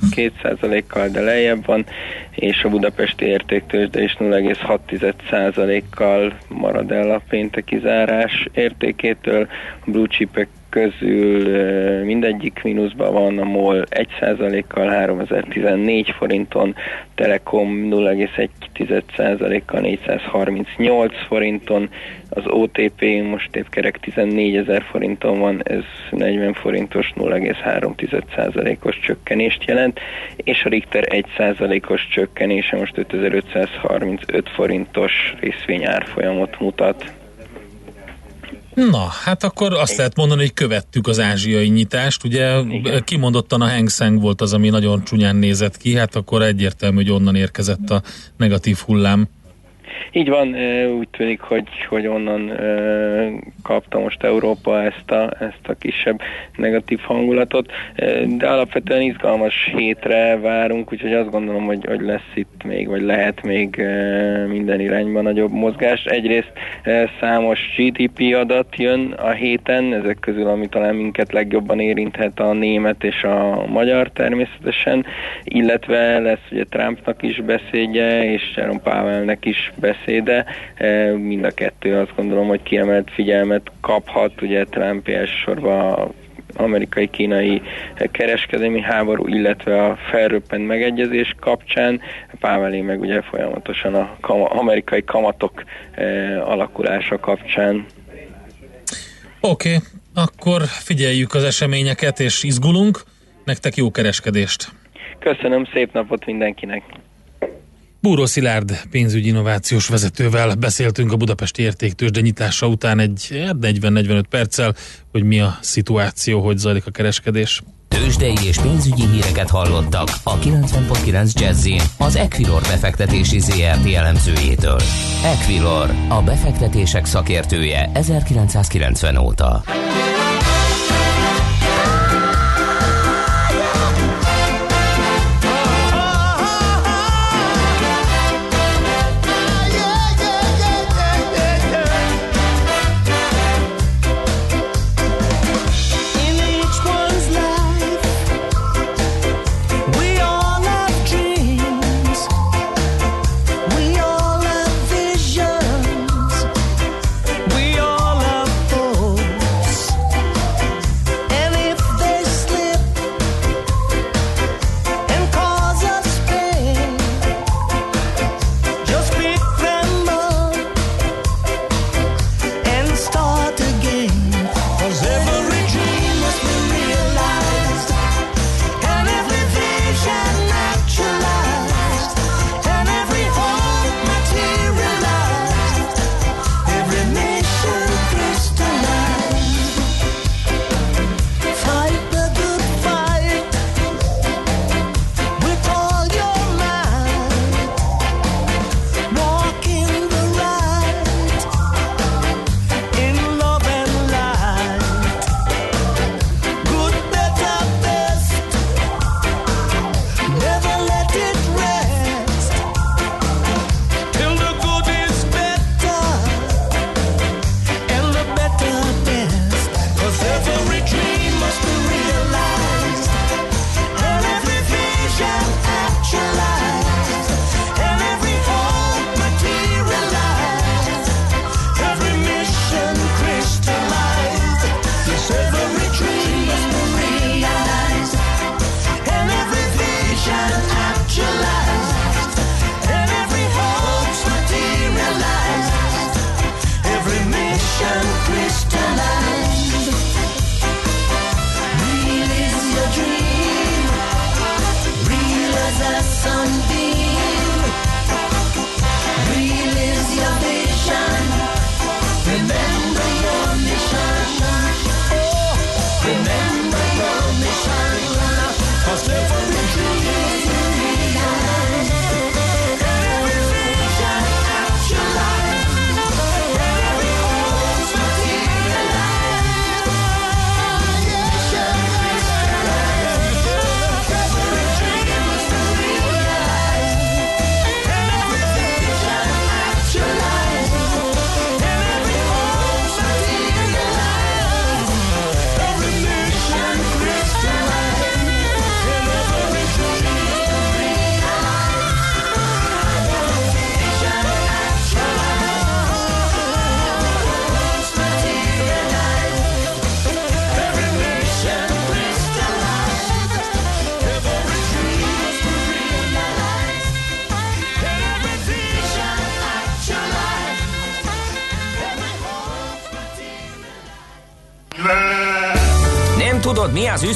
0,2%-kal, de lejjebb van, és a budapesti értéktősde is 0,6%-kal marad el a pénteki zárás értékétől. A blue chipek közül mindegyik mínuszban van, a MOL 1%-kal 3014 forinton, Telekom 0,1%-kal 438 forinton, az OTP most épp kerek 14 ezer forinton van, ez 40 forintos 0,3%-os csökkenést jelent, és a Richter 1%-os csökkenése most 5535 forintos részvényárfolyamot mutat. Na, hát akkor azt lehet mondani, hogy követtük az ázsiai nyitást. Ugye Igen. kimondottan a Hang Seng volt az, ami nagyon csúnyán nézett ki, hát akkor egyértelmű, hogy onnan érkezett a negatív hullám. Így van, úgy tűnik, hogy, hogy onnan kapta most Európa ezt a, ezt a kisebb negatív hangulatot, de alapvetően izgalmas hétre várunk, úgyhogy azt gondolom, hogy, hogy lesz itt még, vagy lehet még minden irányban nagyobb mozgás. Egyrészt számos GDP adat jön a héten, ezek közül, ami talán minket legjobban érinthet a német és a magyar természetesen, illetve lesz ugye Trumpnak is beszédje, és Jerome Powellnek is beszéde. E, mind a kettő azt gondolom, hogy kiemelt figyelmet kaphat, ugye Trump elsősorban amerikai-kínai kereskedelmi háború, illetve a felröppent megegyezés kapcsán. Pávelé meg ugye folyamatosan a kama, amerikai kamatok e, alakulása kapcsán. Oké, okay, akkor figyeljük az eseményeket és izgulunk. Nektek jó kereskedést! Köszönöm, szép napot mindenkinek! Búró Szilárd pénzügyi innovációs vezetővel beszéltünk a Budapesti Értéktősde nyitása után egy 40-45 hát perccel, hogy mi a szituáció, hogy zajlik a kereskedés. Tőzsdei és pénzügyi híreket hallottak a 90.9 jazz az Equilor befektetési ZRT elemzőjétől. Equilor, a befektetések szakértője 1990 óta.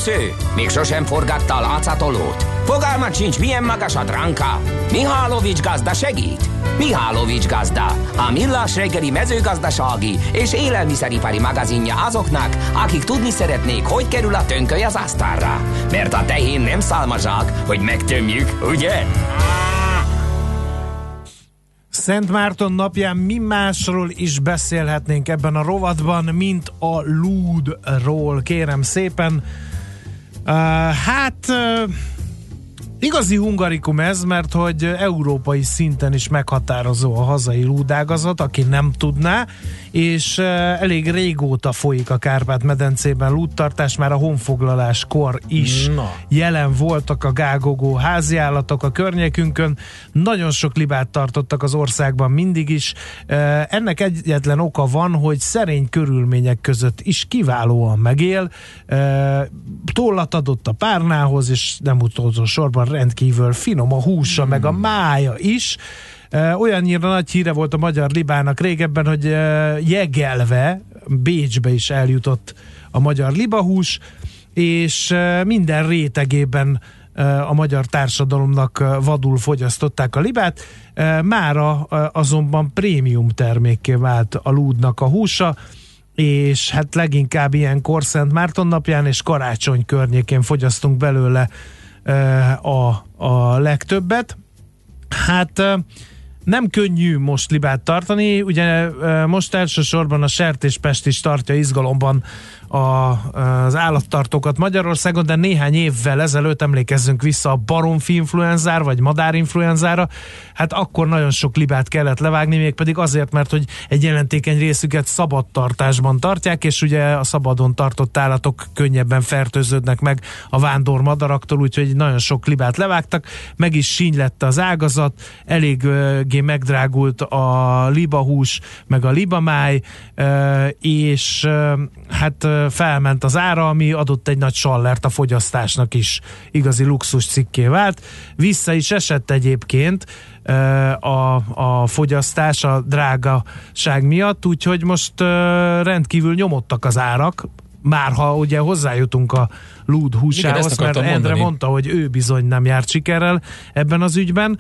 Üsző? Még sosem forgatta a látszatolót? Fogalmat sincs, milyen magas a dránka? Mihálovics gazda segít? Mihálovics gazda, a millás reggeli mezőgazdasági és élelmiszeripari magazinja azoknak, akik tudni szeretnék, hogy kerül a tönköly az asztalra. Mert a tehén nem szálmazsák, hogy megtömjük, ugye? Szent Márton napján mi másról is beszélhetnénk ebben a rovatban, mint a lúdról, kérem szépen. Uh, hát uh, Igazi hungarikum ez, mert hogy európai szinten is meghatározó a hazai lúdágazat, aki nem tudná, és elég régóta folyik a Kárpát-medencében lúdtartás, már a honfoglaláskor is Na. jelen voltak a gágogó háziállatok a környékünkön, nagyon sok libát tartottak az országban mindig is. Ennek egyetlen oka van, hogy szerény körülmények között is kiválóan megél, tollat adott a párnához, és nem utolsó sorban rendkívül finom a húsa, hmm. meg a mája is. Olyannyira nagy híre volt a magyar libának régebben, hogy jegelve Bécsbe is eljutott a magyar libahús, és minden rétegében a magyar társadalomnak vadul fogyasztották a libát. Mára azonban prémium termékké vált a lúdnak a húsa, és hát leginkább ilyenkor Szent Márton napján és karácsony környékén fogyasztunk belőle a, a legtöbbet. Hát nem könnyű most libát tartani, ugye most elsősorban a sertéspest is tartja izgalomban a, az állattartókat Magyarországon, de néhány évvel ezelőtt emlékezzünk vissza a baromfi influenzára, vagy madárinfluenzára, hát akkor nagyon sok libát kellett levágni, még pedig azért, mert hogy egy jelentékeny részüket szabad tartásban tartják, és ugye a szabadon tartott állatok könnyebben fertőződnek meg a vándor madaraktól, úgyhogy nagyon sok libát levágtak, meg is síny lett az ágazat, eléggé megdrágult a libahús, meg a libamáj, és hát felment az ára, ami adott egy nagy sallert a fogyasztásnak is. Igazi luxus cikké vált. Vissza is esett egyébként a, a fogyasztás a drágaság miatt, úgyhogy most rendkívül nyomottak az árak, már ha ugye hozzájutunk a lúd húsához, mert Endre mondani. mondta, hogy ő bizony nem járt sikerrel ebben az ügyben.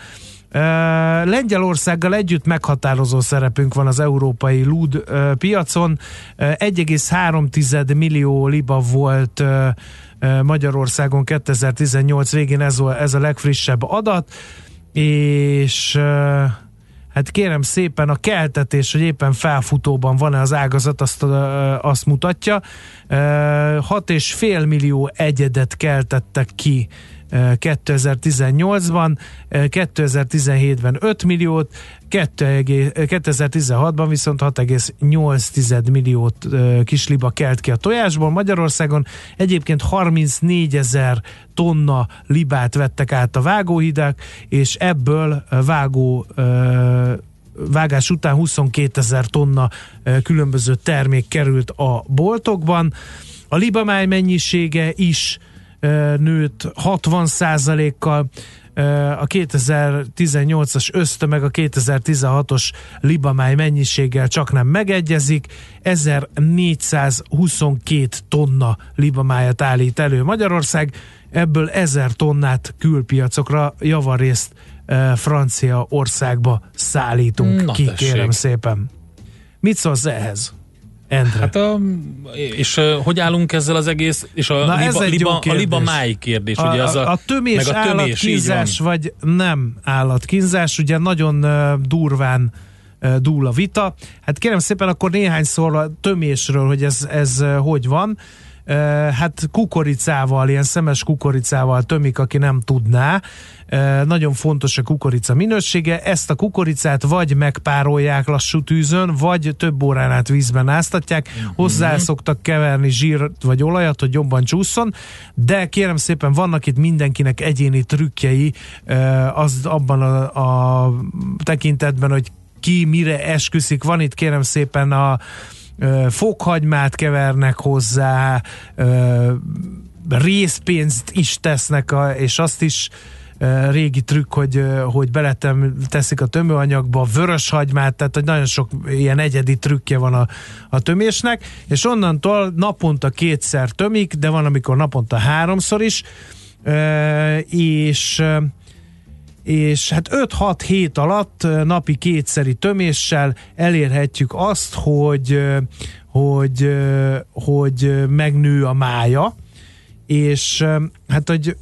Lengyelországgal együtt meghatározó szerepünk van az európai lúd piacon. 1,3 millió liba volt Magyarországon 2018 végén ez, ez a legfrissebb adat, és hát kérem szépen a keltetés, hogy éppen felfutóban van-e az ágazat, azt, azt mutatja. 6,5 millió egyedet keltettek ki 2018-ban, 2017-ben 5 milliót, 2016-ban viszont 6,8 milliót kisliba kelt ki a tojásból. Magyarországon egyébként 34 ezer tonna libát vettek át a vágóhidák, és ebből vágó vágás után 22 ezer tonna különböző termék került a boltokban. A libamáj mennyisége is nőtt 60 kal a 2018-as ösztömeg a 2016-os libamáj mennyiséggel csak nem megegyezik, 1422 tonna libamájat állít elő Magyarország, ebből 1000 tonnát külpiacokra javarészt Francia országba szállítunk Na ki, tessék. kérem szépen. Mit szólsz ehhez? Endre. Hát a, és uh, hogy állunk ezzel az egész, és a, Na liba, liba, a liba máj kérdés, a, ugye az a, a tömés, meg a tömés állatkínzás, vagy nem állatkínzás, ugye nagyon durván dúl a vita. Hát kérem szépen akkor néhány szor a tömésről, hogy ez, ez hogy van hát kukoricával, ilyen szemes kukoricával tömik, aki nem tudná. Nagyon fontos a kukorica minősége. Ezt a kukoricát vagy megpárolják lassú tűzön, vagy több órán át vízben áztatják. Mm-hmm. Hozzá szoktak keverni zsírt vagy olajat, hogy jobban csúszson, de kérem szépen vannak itt mindenkinek egyéni trükkjei az abban a, a tekintetben, hogy ki mire esküszik. Van itt kérem szépen a fokhagymát kevernek hozzá, részpénzt is tesznek, a, és azt is régi trükk, hogy, hogy beletem teszik a tömőanyagba vörös hagymát, tehát hogy nagyon sok ilyen egyedi trükkje van a, a tömésnek, és onnantól naponta kétszer tömik, de van, amikor naponta háromszor is, és és hát 5-6 hét alatt napi kétszeri töméssel elérhetjük azt, hogy, hogy, hogy megnő a mája, és hát, hogy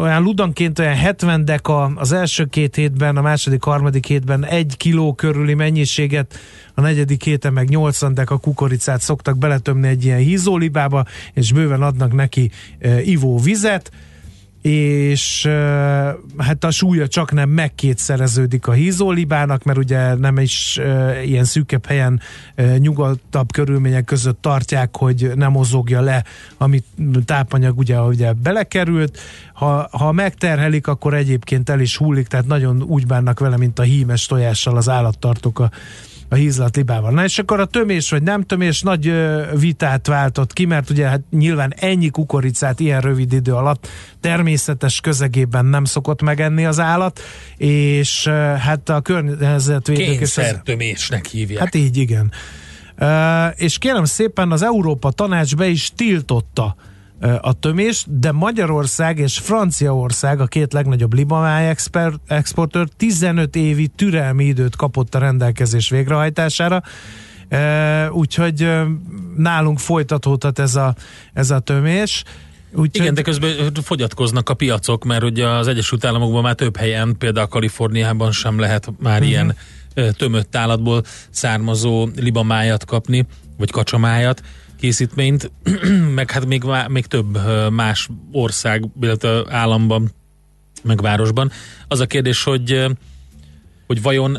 olyan ludanként olyan 70 deka az első két hétben, a második, harmadik hétben egy kiló körüli mennyiséget, a negyedik héten meg 80 deka kukoricát szoktak beletömni egy ilyen hízólibába, és bőven adnak neki e, ivóvizet, és hát a súlya csak nem megkétszereződik a hízólibának, mert ugye nem is ilyen szűkebb helyen nyugodtabb körülmények között tartják, hogy nem mozogja le, amit tápanyag ugye, ugye belekerült. Ha, ha megterhelik, akkor egyébként el is hullik, tehát nagyon úgy bánnak vele, mint a hímes tojással az állattartók a a hízlat libával. Na és akkor a tömés vagy nem tömés nagy vitát váltott ki, mert ugye hát nyilván ennyi kukoricát ilyen rövid idő alatt természetes közegében nem szokott megenni az állat, és hát a környezetvédők... Kényszertömésnek hívják. Hát így, igen. Uh, és kérem szépen az Európa Tanács be is tiltotta a tömés, de Magyarország és Franciaország, a két legnagyobb libamáj exportőr 15 évi türelmi időt kapott a rendelkezés végrehajtására, úgyhogy nálunk folytatódhat ez a, ez a tömés. Úgy, Igen, de közben fogyatkoznak a piacok, mert ugye az Egyesült Államokban már több helyen, például Kaliforniában sem lehet már uh-huh. ilyen tömött állatból származó libamájat kapni, vagy kacsamájat készítményt, meg hát még, még több más ország, illetve államban, meg városban. Az a kérdés, hogy, hogy vajon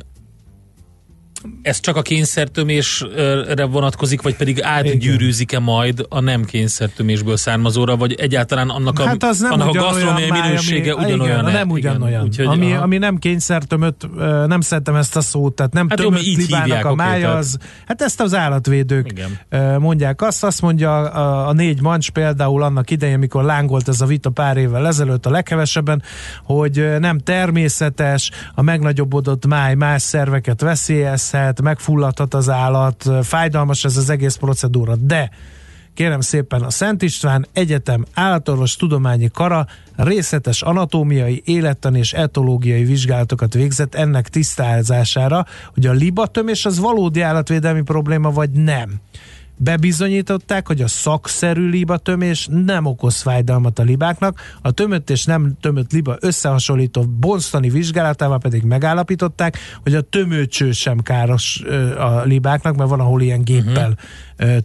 ez csak a kényszertömésre vonatkozik, vagy pedig átgyűrűzik-e majd a nem kényszertömésből származóra, vagy egyáltalán annak a, hát az nem annak a gasztronómiai minősége ami, ugyanolyan? Igen, nem ugyanolyan. Úgyhogy, ami, ami nem kényszertömött, nem szeretem ezt a szót, tehát nem hát tömött jó, libának hívják, a mája, okay, az, hát ezt az állatvédők igen. mondják. Azt azt mondja a, a négy mancs például annak idején, mikor lángolt ez a vita pár évvel ezelőtt a leghevesebben, hogy nem természetes, a megnagyobbodott máj más szerveket veszélyez, égezhet, megfulladhat az állat, fájdalmas ez az egész procedúra, de kérem szépen a Szent István Egyetem állatorvos tudományi kara részletes anatómiai, élettani és etológiai vizsgálatokat végzett ennek tisztázására, hogy a libatömés az valódi állatvédelmi probléma, vagy nem bebizonyították, hogy a szakszerű libatömés nem okoz fájdalmat a libáknak, a tömött és nem tömött liba összehasonlító bonsztani vizsgálatával pedig megállapították, hogy a tömőcső sem káros a libáknak, mert van, ahol ilyen géppel uh-huh.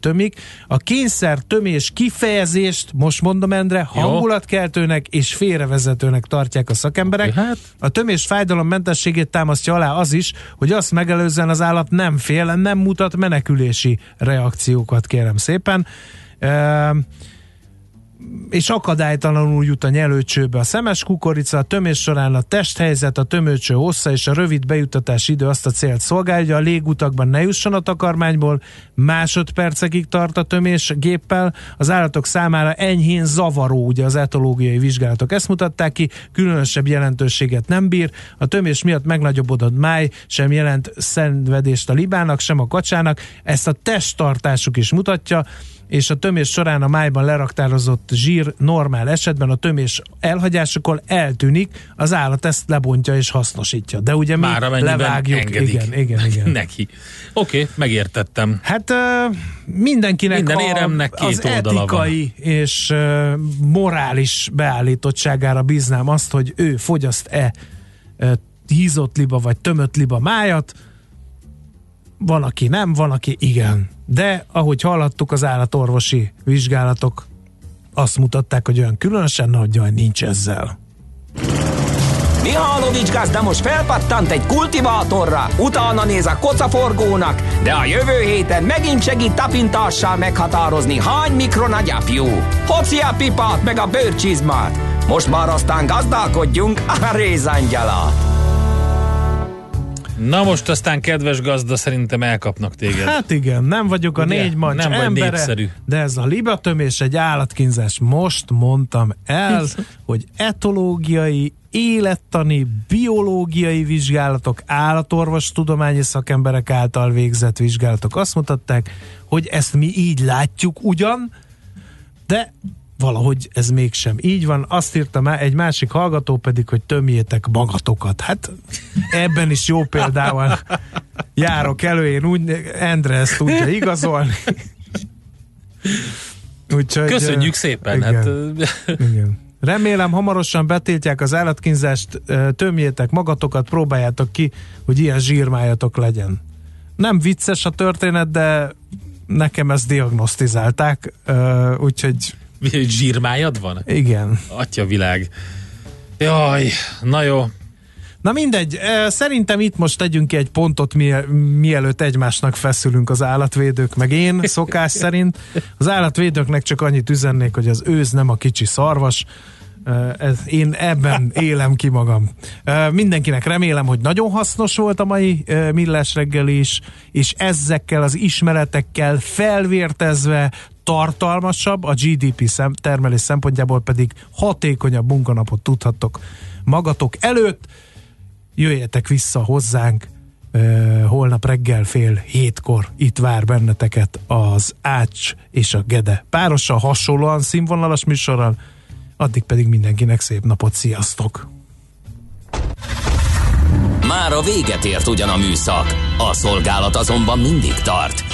Tömik. A kényszer tömés kifejezést, most mondom Endre, hangulatkeltőnek és félrevezetőnek tartják a szakemberek. Hát. A tömés fájdalommentességét támasztja alá az is, hogy azt megelőzően az állat nem fél, nem mutat menekülési reakció reakciókat kérem szépen. E, és akadálytalanul jut a nyelőcsőbe a szemes kukorica, a tömés során a testhelyzet, a tömőcső hossza és a rövid bejutatási idő azt a célt szolgálja, hogy a légutakban ne jusson a takarmányból, másodpercekig tart a tömés géppel, az állatok számára enyhén zavaró, ugye az etológiai vizsgálatok ezt mutatták ki, különösebb jelentőséget nem bír, a tömés miatt megnagyobbodott máj sem jelent szenvedést a libának, sem a kacsának, ezt a testtartásuk is mutatja, és a tömés során a májban leraktározott zsír normál esetben a tömés elhagyásakor eltűnik, az állat ezt lebontja és hasznosítja. De ugye mi Már levágjuk. Engedik. Igen, igen, igen. Neki. Oké, okay, megértettem. Hát mindenkinek Minden éremnek két az etikai van. és morális beállítottságára bíznám azt, hogy ő fogyaszt-e hízott liba vagy tömött liba májat, van, aki nem, van, aki igen. De, ahogy hallottuk, az állatorvosi vizsgálatok azt mutatták, hogy olyan különösen nagy jaj nincs ezzel. Mihálovics gazda most felpattant egy kultivátorra, utána néz a kocaforgónak, de a jövő héten megint segít tapintással meghatározni, hány mikron a gyapjú. Hoci a pipát meg a bőrcsizmát. Most már aztán gazdálkodjunk a rézangyala. Na most aztán, kedves gazda, szerintem elkapnak téged. Hát igen, nem vagyok a Ugye? négy mancs nem embere, vagy népszerű. de ez a libatömés egy állatkínzás. Most mondtam el, hogy etológiai élettani, biológiai vizsgálatok, állatorvos tudományi szakemberek által végzett vizsgálatok azt mutatták, hogy ezt mi így látjuk ugyan, de valahogy ez mégsem így van. Azt írtam el, egy másik hallgató pedig, hogy tömjétek magatokat. Hát ebben is jó példával járok elő, én úgy, Endre ezt tudja igazolni. Úgyhogy, Köszönjük szépen. Igen, hát, igen. Remélem hamarosan betiltják az állatkínzást, tömjétek magatokat, próbáljátok ki, hogy ilyen zsírmájatok legyen. Nem vicces a történet, de nekem ezt diagnosztizálták, úgyhogy... Zsírmájad van? Igen. Atya világ. Jaj, na jó. Na mindegy, szerintem itt most tegyünk ki egy pontot, mielőtt egymásnak feszülünk az állatvédők, meg én szokás szerint. Az állatvédőknek csak annyit üzennék, hogy az őz nem a kicsi szarvas, ez, én ebben élem ki magam. Mindenkinek remélem, hogy nagyon hasznos volt a mai millás reggel is, és ezekkel az ismeretekkel felvértezve tartalmasabb, a GDP szem, termelés szempontjából pedig hatékonyabb munkanapot tudhattok magatok előtt. Jöjjetek vissza hozzánk holnap reggel fél hétkor itt vár benneteket az Ács és a Gede párossal hasonlóan színvonalas műsorral Addig pedig mindenkinek szép napot, sziasztok! Már a véget ért ugyan a műszak, a szolgálat azonban mindig tart,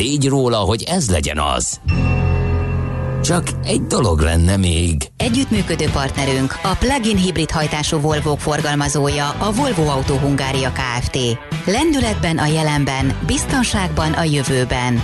tégy róla, hogy ez legyen az. Csak egy dolog lenne még. Együttműködő partnerünk a plug-in hibrid hajtású Volvo forgalmazója a Volvo Autó Hungária Kft. Lendületben a jelenben, biztonságban a jövőben.